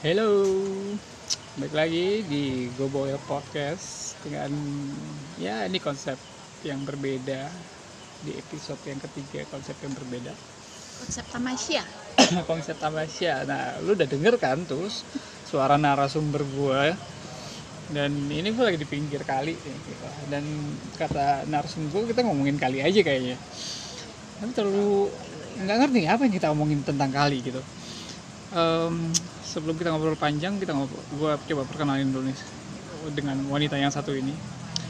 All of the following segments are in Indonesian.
Hello, baik lagi di Goboil Podcast dengan ya ini konsep yang berbeda di episode yang ketiga konsep yang berbeda. Konsep tamasya. Konsep tamasya. Nah, lu udah denger kan terus suara narasumber gua? Dan ini gue lagi di pinggir kali gitu. dan kata narasumber gua kita ngomongin kali aja kayaknya. Tapi terlalu nggak ngerti apa yang kita omongin tentang kali gitu. Em, sebelum kita ngobrol panjang kita ngobrol gue coba perkenalin dulu nih dengan wanita yang satu ini.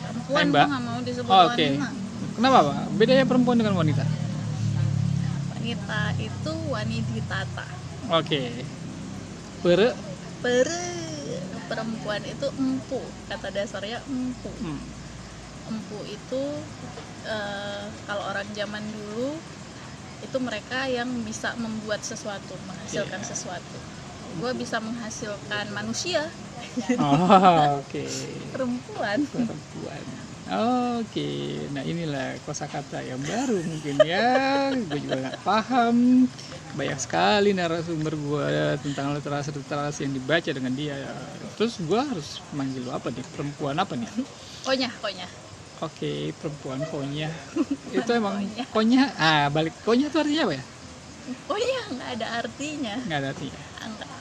Perempuan Mbak. gua nggak mau disebut Oh, oke. wanita. Kenapa pak? Bedanya perempuan dengan wanita? Wanita itu waniditata oke. Pere? Pere. Perempuan itu empu. Kata dasarnya empu. Hmm. empu itu eh, kalau orang zaman dulu itu mereka yang bisa membuat sesuatu menghasilkan Iya. sesuatu gue bisa menghasilkan manusia. Oh, oke. Perempuan. Perempuan. Oke nah inilah kosakata yang baru mungkin ya. Gue juga nggak paham. Banyak sekali narasumber gue tentang literasi literasi yang dibaca dengan dia. Terus gue harus manggil lu apa nih? Perempuan apa nih? Konya konya. Oke perempuan konya. Itu emang konya. ah balik. Konya itu artinya apa ya? Oh iya nggak ada artinya. Nggak ada artinya. Enggak.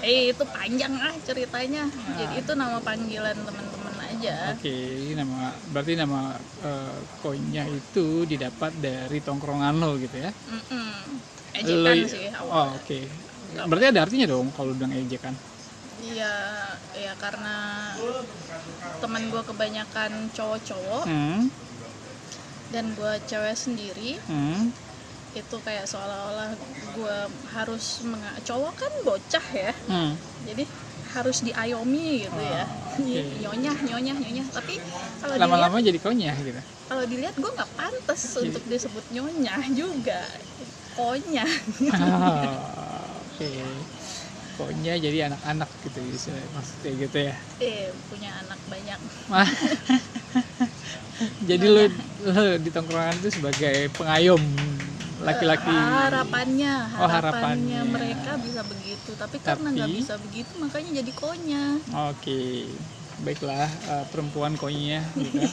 Eh itu panjang ah ceritanya. Jadi itu nama panggilan teman-teman aja. Oke, ini nama berarti nama eh, koinnya itu didapat dari tongkrongan lo gitu ya? Mm-mm. Lo- Ejekan sih Oh, awal. oke. Berarti ada artinya dong kalau bilang ejekan. Iya, ya karena teman gue kebanyakan cowok-cowok Hmm, dan gue cewek sendiri hmm, itu kayak seolah-olah gue harus cowok kan bocah ya hmm. jadi harus diayomi gitu ya Oh, oke. nyonyah nyonyah nyonyah tapi kalau Lama-lama jadi konya gitu. kalau dilihat gue nggak pantas untuk disebut nyonya juga konya Ah, oke. Konya jadi anak-anak gitu bisa maksudnya gitu ya. eh punya anak banyak Jadi lo, lo di tongkrongan itu sebagai pengayom laki-laki. harapannya Oh, harapannya harapannya. mereka bisa begitu tapi karena nggak Tapi- bisa begitu makanya jadi konya Oke. Baiklah eh, perempuan konya gitu.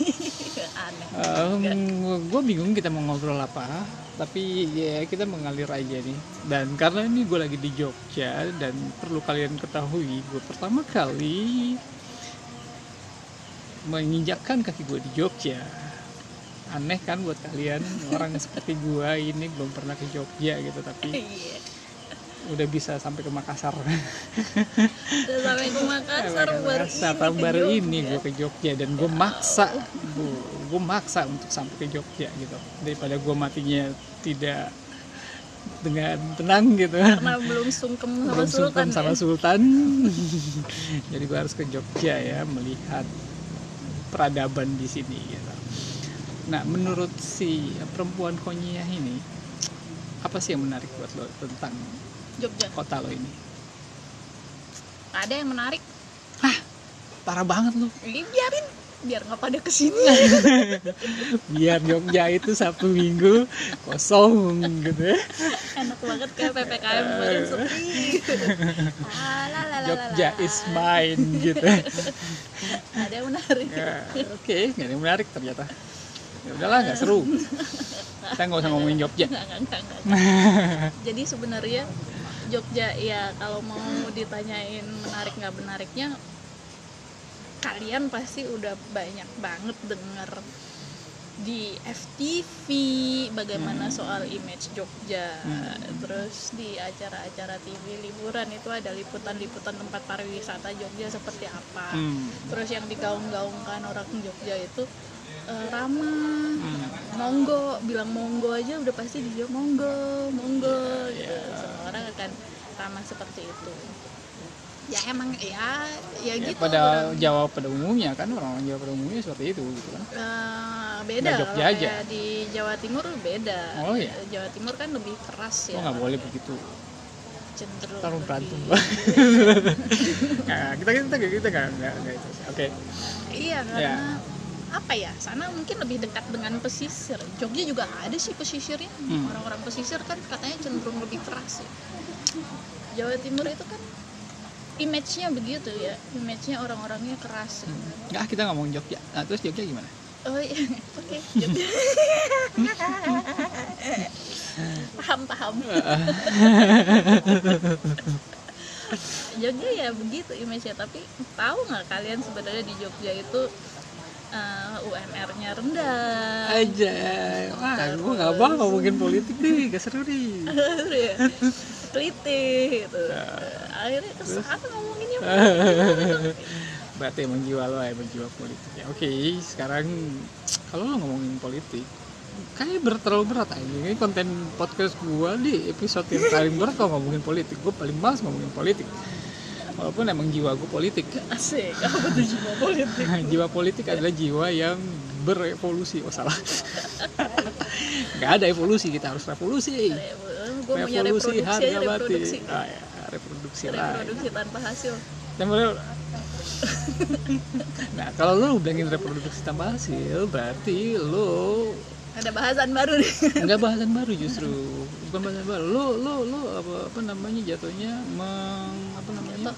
aneh gue bingung kita mau ngobrol apa, tapi ya kita mengalir aja nih. Dan karena ini gue lagi di Jogja dan perlu kalian ketahui, gue pertama kali menginjakkan kaki gue di Jogja. Aneh kan buat kalian orang seperti gue ini belum pernah ke Jogja gitu, tapi Iya. udah bisa sampai ke Makassar. udah sampai ke Makassar baru Makassar ini ke baru Jogja. ini gue ke Jogja dan gue maksa gue gue maksa untuk sampai ke Jogja gitu daripada gue matinya tidak dengan tenang gitu karena belum sungkem sama belum Sultan sungkem sama ya. Sultan jadi gue harus ke Jogja ya melihat peradaban di sini gitu nah menurut si perempuan konyah ini apa sih yang menarik buat lo tentang Jogja? kota lo ini? Ada yang menarik. Parah banget lo. Ini biarin biar nggak pada ke sini. Biar Jogja itu Sabtu Minggu kosong gitu ya. Enak banget kayak ppkm kemarin sepi. Jogja is mine gitu. Ada yang menarik. Ya, oke nggak ada yang menarik ternyata ya udahlah nggak seru. Kita nggak usah ngomongin Jogja. Jadi sebenarnya Jogja ya kalau mau ditanyain menarik nggak menariknya kalian pasti udah banyak banget denger di FTV bagaimana soal image Jogja. Hmm. terus di acara-acara TV liburan itu ada liputan-liputan tempat pariwisata Jogja seperti apa. Hmm. terus yang digaung-gaungkan orang Jogja itu eh, ramah Hmm. monggo bilang monggo aja udah pasti dia monggo monggo gitu Iya. semua orang akan ramah seperti itu ya emang ya ya Ya, gitu pada orang. Jawa pada umumnya kan orang Jawa pada umumnya seperti itu gitu kan Eh, beda kalau Jogja aja. di Jawa Timur beda Oh, iya? Jawa Timur kan lebih keras oh ya nggak boleh begitu cenderung taruh lebih- berantem nah, kita kita kita nggak nggak itu oke iya karena Ya. Apa ya sana mungkin lebih dekat dengan pesisir. Jogja juga ada sih pesisirnya. Hmm. orang-orang pesisir kan katanya cenderung lebih keras ya. Jawa Timur itu kan image-nya begitu ya. Image-nya orang-orangnya keras Nggak, kita ngomong Jogja. Nah, terus Jogja gimana? oh iya oke paham paham. Jogja ya begitu image-nya. Tapi tahu nggak kalian sebenarnya di Jogja itu eh, UMR-nya rendah Aja. Wah, gue nggak mau ngomongin politik nih, gak seru nih. ya teliti gitu akhirnya ke sana ngomonginnya Berarti emang jiwa lo emang jiwa politik ya. Oke, sekarang kalau lo ngomongin politik, kayaknya berat terlalu berat aja. Ini konten podcast gua di episode yang paling berat kalau ngomongin politik. Gue paling males ngomongin politik. Walaupun emang jiwa gue politik. asik apa tuh jiwa politik jiwa politik adalah jiwa yang berevolusi. Oh salah. Gak ada evolusi, kita harus revolusi. Revolusi reproduksi harga reproduksi Ah, ya, reproduksi reproduksi tanpa hasil nah kalau lo bilangin reproduksi tanpa hasil berarti lo ada bahasan baru nih. Nggak bahasan baru justru. Bukan bahasan baru. Lo lo lo apa apa namanya jatuhnya meng apa namanya?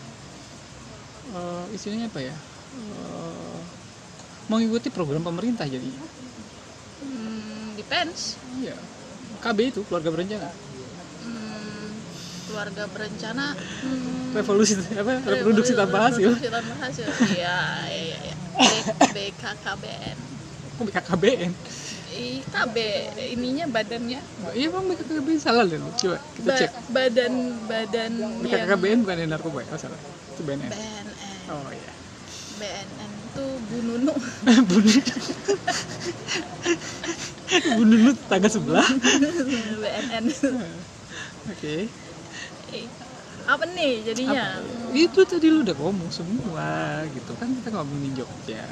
Eh, istilahnya apa ya? Eh, mengikuti program pemerintah jadi hmm, depends. Iya. KB itu keluarga berencana. Hmm, keluarga berencana hmm, revolusi apa reproduksi tanpa hasil. Reproduksi tanpa hasil. Iya iya iya BKKBN kok BKKBN IKB ininya badannya. Iya bang BKKBN salah deh coba kita Ba- cek. badan badan yang BKKBN bukan yang narkoba ya? Oh salah. Itu BNN BNN oh iya. BNN tuh Bu Nunu. Bunuh bunuh tetangga sebelah. BNN oke. Eh, apa nih jadinya? Apa? itu tadi lu udah ngomong semua gitu kan? Kita ngomongin Jogja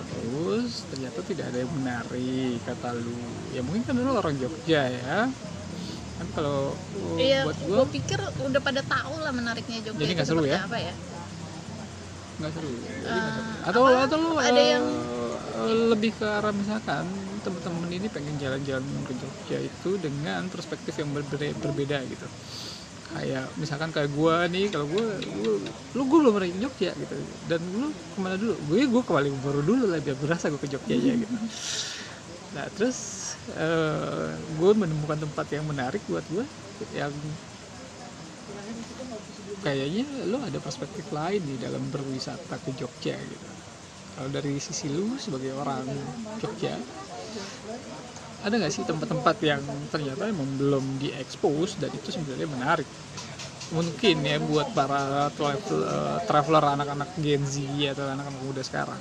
terus ternyata tidak ada yang menarik kata lu ya mungkin kan lu orang Jogja ya kan kalau uh, Iya, buat gue gua pikir udah pada tahu lah menariknya Jogja Jadi nggak seru ya? apa ya? nggak seru Jadi nggak seru. Eh, atau apa? atau lu Ada eh, yang- lebih ke arah misalkan teman-teman ini pengen jalan-jalan ke Jogja itu dengan perspektif yang berbeda, berbeda gitu kayak misalkan kayak gua nih kalau gua, gua lu gua belum pernah ke Jogja gitu. Dan lu ke mana dulu? Gue gue ke baru dulu lah biar berasa gue ke Jogja ya gitu. Nah terus eh gue menemukan tempat yang menarik buat gue yang kayaknya lo ada perspektif lain di dalam berwisata ke Jogja gitu. Kalau dari sisi lu sebagai orang Jogja ada nggak sih tempat-tempat yang ternyata emang belum diekspos dan itu sebenarnya menarik mungkin ya buat para travel, eh, traveler anak-anak Gen Z atau anak-anak muda sekarang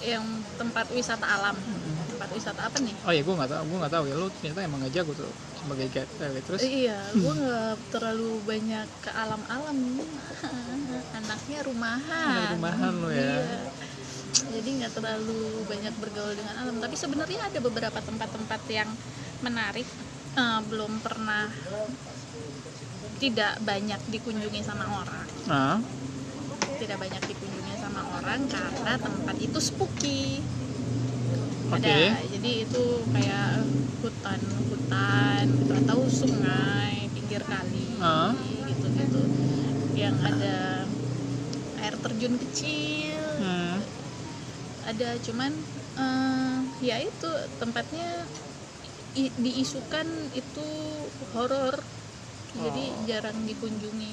Yang tempat wisata alam. Tempat wisata apa nih? oh ya gue nggak tahu gue nggak tahu ya lo ternyata emang nggak jago tuh sebagai guide Eh, terus Iya, gue nggak terlalu banyak ke alam-alam. Anaknya rumahan. Rumahan lo ya. Iya. Jadi nggak terlalu banyak bergaul dengan alam. Tapi sebenarnya ada beberapa tempat-tempat yang menarik. Eh, belum pernah tidak banyak dikunjungi sama orang. nah Tidak banyak dikunjungi sama orang karena tempat itu spooky. Oke. Ada. Jadi itu kayak hutan-hutan gitu atau sungai pinggir kali Ah. gitu-gitu. Yang ada air terjun kecil. hmm. Ada cuman eh, ya itu tempatnya i- diisukan itu horor. Jadi Oh. jarang dikunjungi.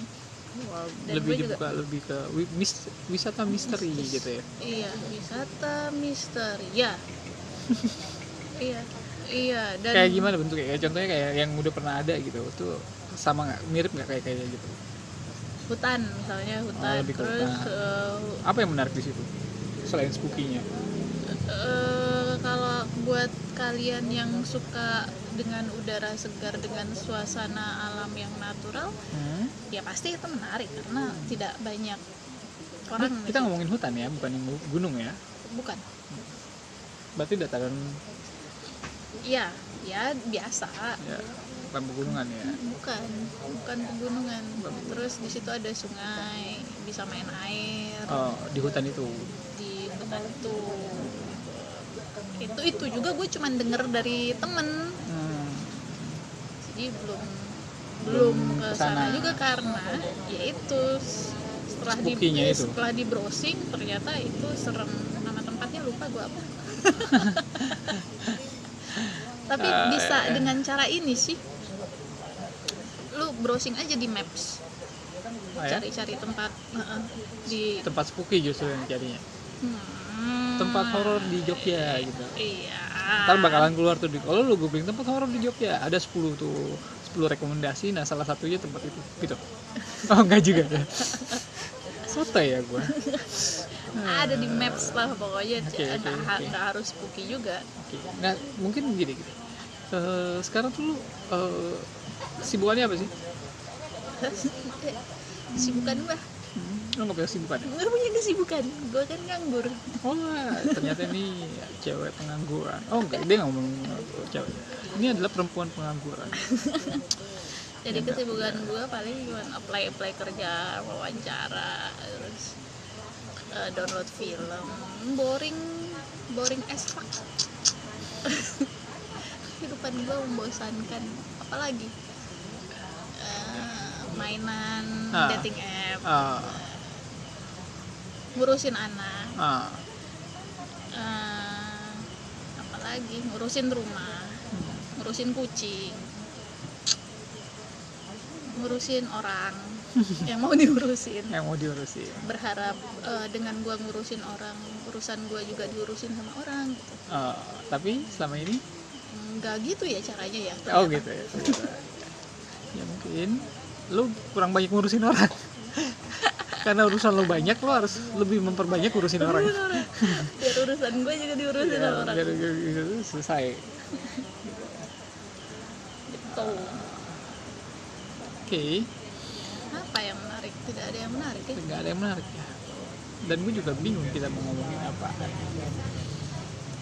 Wah, Dan lebih gue juga- dibuka lebih ke mis- wisata misteri gitu ya Iya, wisata misteri. Ya. iya. Iya, dan kayak gimana bentuknya kayak contohnya kayak yang udah pernah ada gitu tuh sama nggak mirip nggak kayak kayak gitu hutan misalnya hutan lebih ke terus hutan. eh, apa yang menarik di situ selain spooky-nya? Eh, kalau buat kalian yang suka dengan udara segar dengan suasana alam yang natural hmm? ya pasti itu menarik karena tidak banyak orang Ini kita ngomongin hutan ya bukan yang gunung ya? Bukan. Berarti dataran iya ya biasa. Ya bukan pegunungan ya? Bukan bukan pegunungan. Terus di situ ada sungai bisa main air. Oh di hutan itu hutan itu itu juga gue cuman denger dari temen hmm. jadi belum belum ke sana juga karena ya itu setelah di itu. setelah di browsing ternyata itu serem nama tempatnya lupa gua apa tapi Ah, bisa iya. dengan cara ini sih lu browsing aja di maps Ah, ya? cari-cari tempat di tempat spooky justru yang jadinya Hmm, tempat horor di Jogja gitu. Iya. Ntar bakalan keluar tuh di kalau lu googling tempat horor di Jogja ada 10 tuh 10 rekomendasi nah salah satunya tempat itu gitu. Oh enggak juga ya? Soto ya gua? Ada di maps lah pokoknya Oke, oke, nggak nggak harus spooky juga. Oke. nah mungkin gini gitu Eh, sekarang tuh lu eh, sibukannya apa sih? Kesibukan gua lu nggak punya sibukan ya? nggak punya kesibukan. Gua kan nganggur. Oh ternyata ini cewek pengangguran. Oh enggak dia ngomong cewek. Ini adalah perempuan pengangguran. Jadi kesibukan gua paling cuma apply apply kerja wawancara terus eh, download film. Boring. Boring as fuck. Kehidupan gua membosankan. Apalagi? Eh, mainan Ah. dating app. Ah ngurusin anak. Ah. Eh, apalagi ngurusin rumah ngurusin kucing ngurusin orang. Yang mau diurusin. Yang mau diurusin. Berharap eh, dengan gua ngurusin orang urusan gua juga diurusin sama orang gitu. Ah, tapi selama ini? Nggak gitu ya caranya ya. Oh gitu ya. Ya mungkin lu kurang banyak ngurusin orang karena urusan lu banyak lu harus lebih memperbanyak ngurusin orang. Biar urusan gua juga diurusin Ya, orang. Biar- biar- biar selesai. Gitu. Oke. Apa yang menarik? Tidak ada yang menarik ya? Nggak ada yang menarik ya. Dan gue juga bingung kita mau ngomongin apa.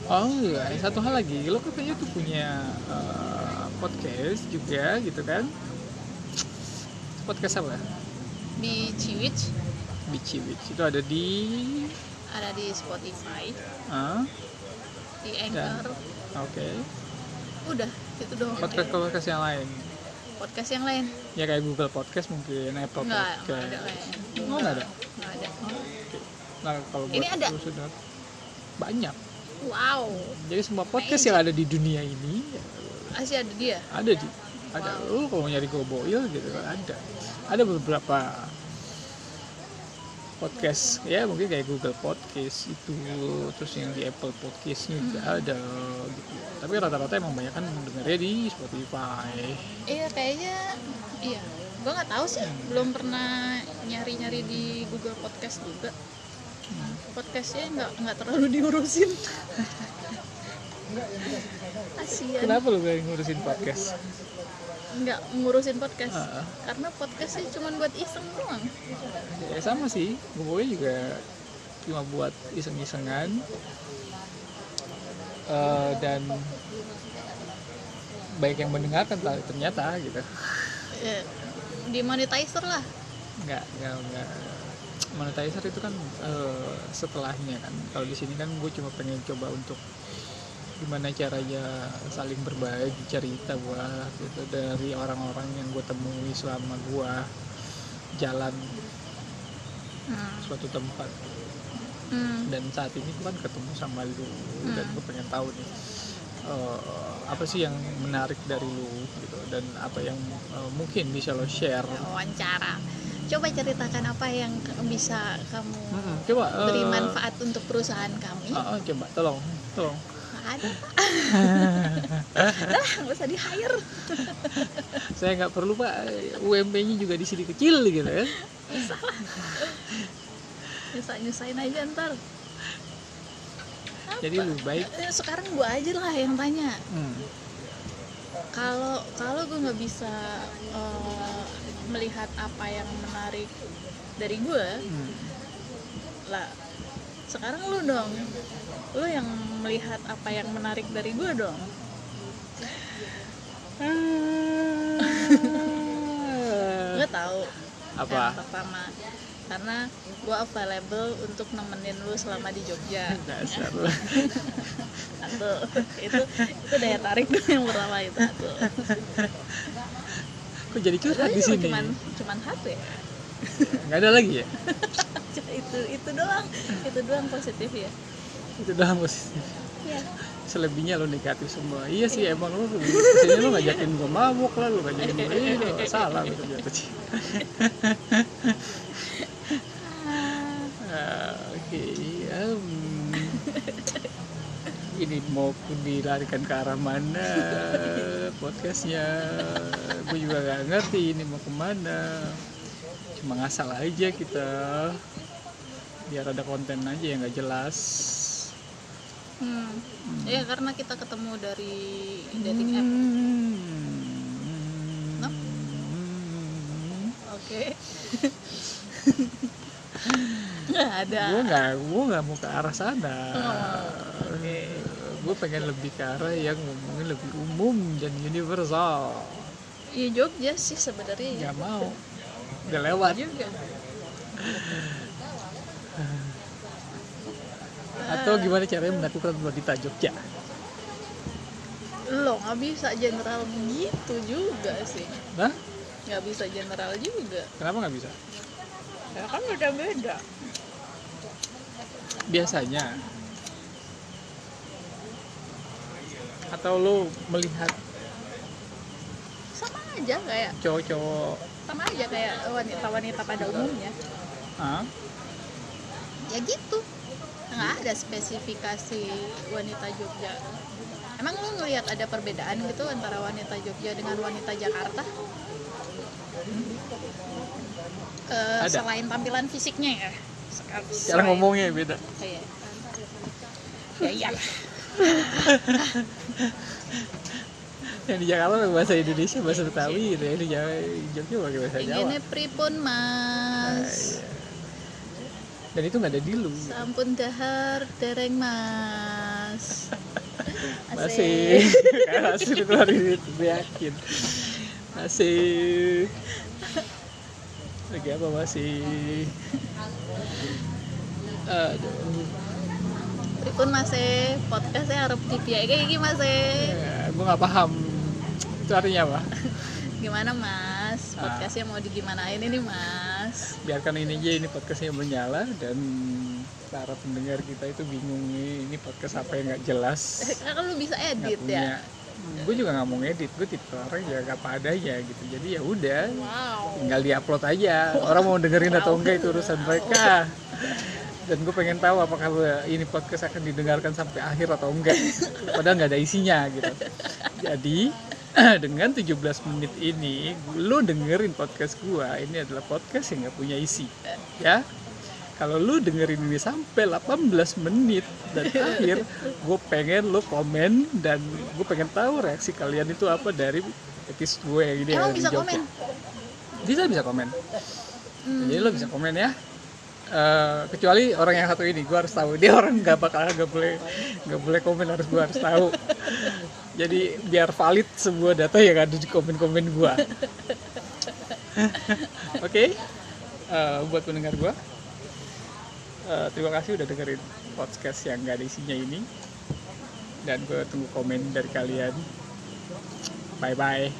Oh iya. Satu hal lagi. Lo katanya tuh punya eh, podcast juga gitu kan? Podcast apa? Di Ciwich Bici Witch itu ada di ada di Spotify. Ah di Anchor. Oke. Udah itu doang. Podcast podcast yang lain? Podcast yang lain? Ya kayak Google Podcast mungkin Apple enggak Podcast. ada kayaknya. oh nggak ada? Nggak ada. nah kalau buat Ini ada. sudah banyak. Wow, jadi semua podcast yang ada di dunia ini masih ada dia. ada di ada. Lu kalau mau nyari Goboil gitu ada. Ada beberapa podcast ya mungkin kayak Google Podcast itu terus yang di Apple Podcastnya juga Hmm. ada gitu tapi rata-rata emang banyak kan dengarnya di Spotify Iya kayaknya, iya. Gua nggak tahu sih, belum pernah nyari-nyari di Google Podcast juga. Podcastnya nggak nggak terlalu diurusin. Kenapa lu gak ngurusin podcast Nggak ngurusin podcast. Ah. Karena podcastnya cuma buat iseng doang. ya sama sih Goboil juga cuma buat iseng-isengan Eh, dan baik yang mendengarkan ta- ternyata gitu Ya, di monetizer lah. nggak nggak nggak monetizer itu kan eh, setelahnya kan kalau di sini kan gue cuma pengen coba untuk gimana caranya saling berbagi cerita gua gitu dari orang-orang yang gue temui selama gua jalan Hmm. suatu tempat Hmm. dan saat ini gue kan ketemu sama lu dan Hmm. gue pengen tahu nih eh, apa sih yang menarik dari lu gitu dan apa yang eh, mungkin bisa lo share Wawancara. Coba ceritakan apa yang bisa kamu Mm-mm, coba eh, beri manfaat untuk perusahaan kami. ah, ah, coba tolong tolong Ada. Dah, nggak usah di hire. saya nggak perlu pak UMP-nya juga di sini kecil gitu ya Nyusahin nyusahin aja ntar. jadi lebih baik Eh, Sekarang gua aja lah yang tanya. hmm, Kalau kalau gue nggak bisa eh, melihat apa yang menarik dari gue, hmm. lah sekarang lu dong. Lu yang melihat apa yang menarik dari gue dong. Gue tahu. apa Yang pertama, karena gue available untuk nemenin lu selama di Jogja. dasar Satu, itu itu daya tarik gue yang pertama itu. Satu. kok jadi curhat di sini cuman cuman HP ya nggak ada lagi ya itu itu doang itu doang positif ya itu dalam positif Iya. selebihnya lo negatif semua. Iya sih emang lo ke sini lo ngajakin gue mabuk lah lo ngajakin gue ini lo salah lo ternyata sih Ah, oke ini mau dilarikan ke arah mana podcastnya? Gue juga nggak ngerti ini mau ke mana cuma ngasal aja kita. Biar ada konten aja yang nggak jelas hmm. ya karena kita ketemu dari dating app No? oke nggak ada gue nggak gue nggak mau ke arah sana Oh, oke. gue pengen lebih ke arah yang ngomongin lebih umum dan universal Iya Jogja sih sebenarnya ya. nggak mau udah lewat juga. atau gimana caranya menaklukkan wanita Jogja Lo nggak bisa general gitu juga sih. nah Nggak bisa general juga. kenapa nggak bisa Ya kan beda beda. biasanya atau lo melihat Sama aja kayak cowok-cowok sama aja kayak wanita-wanita pada umumnya. ah, Ya gitu. Nggak ada spesifikasi wanita Jogja. Emang lo ngelihat ada perbedaan gitu antara wanita Jogja dengan wanita Jakarta? Eh, Ada. Selain tampilan fisiknya ya. Cara ngomongnya beda Iya. Ya iyalah. yang di Jakarta bahasa Indonesia bahasa Betawi gitu ya di Jogja pakai bahasa Jawa Ini pripun Ah, mas? iya. Dan itu nggak ada di lu Sampun dahar dereng mas. masih hasil keluar ini gue yakin masih lagi apa masih aduh Pripun mas e podcastnya harap dibiayai kayak gini mas e. ya, gue nggak paham itu artinya apa Gimana mas? Ah. Podcastnya mau digimanain ini mas? Biarkan ini aja ini podcastnya menyala dan para pendengar kita itu bingung nih ini podcast apa yang nggak jelas? Kan lu bisa edit ya. gue juga nggak mau ngedit gue tipe orang ya nggak apa adanya gitu. Jadi ya udah Wow. tinggal diupload aja. Orang mau dengerin atau enggak itu urusan mereka. Dan gue pengen tahu apakah ini podcast akan didengarkan sampai akhir atau enggak. Padahal nggak ada isinya gitu. Jadi dengan 17 menit ini lu dengerin podcast gua. Ini adalah podcast yang nggak punya isi ya. Kalau lu dengerin ini sampai 18 menit dan akhir gue pengen lu komen dan gue pengen tahu reaksi kalian itu apa dari episode gue yang ini Emang bisa komen? bisa bisa komen. Hmm. jadi lo bisa komen ya. Eh, kecuali orang yang satu ini gue harus tahu. Dia orang nggak bakal nggak boleh nggak boleh komen harus gue harus tahu jadi biar valid sebuah data yang ada di komen-komen gue oke Eh, buat pendengar gue eh, terima kasih udah dengerin podcast yang gak ada isinya ini. Dan gue tunggu komen dari kalian. Bye bye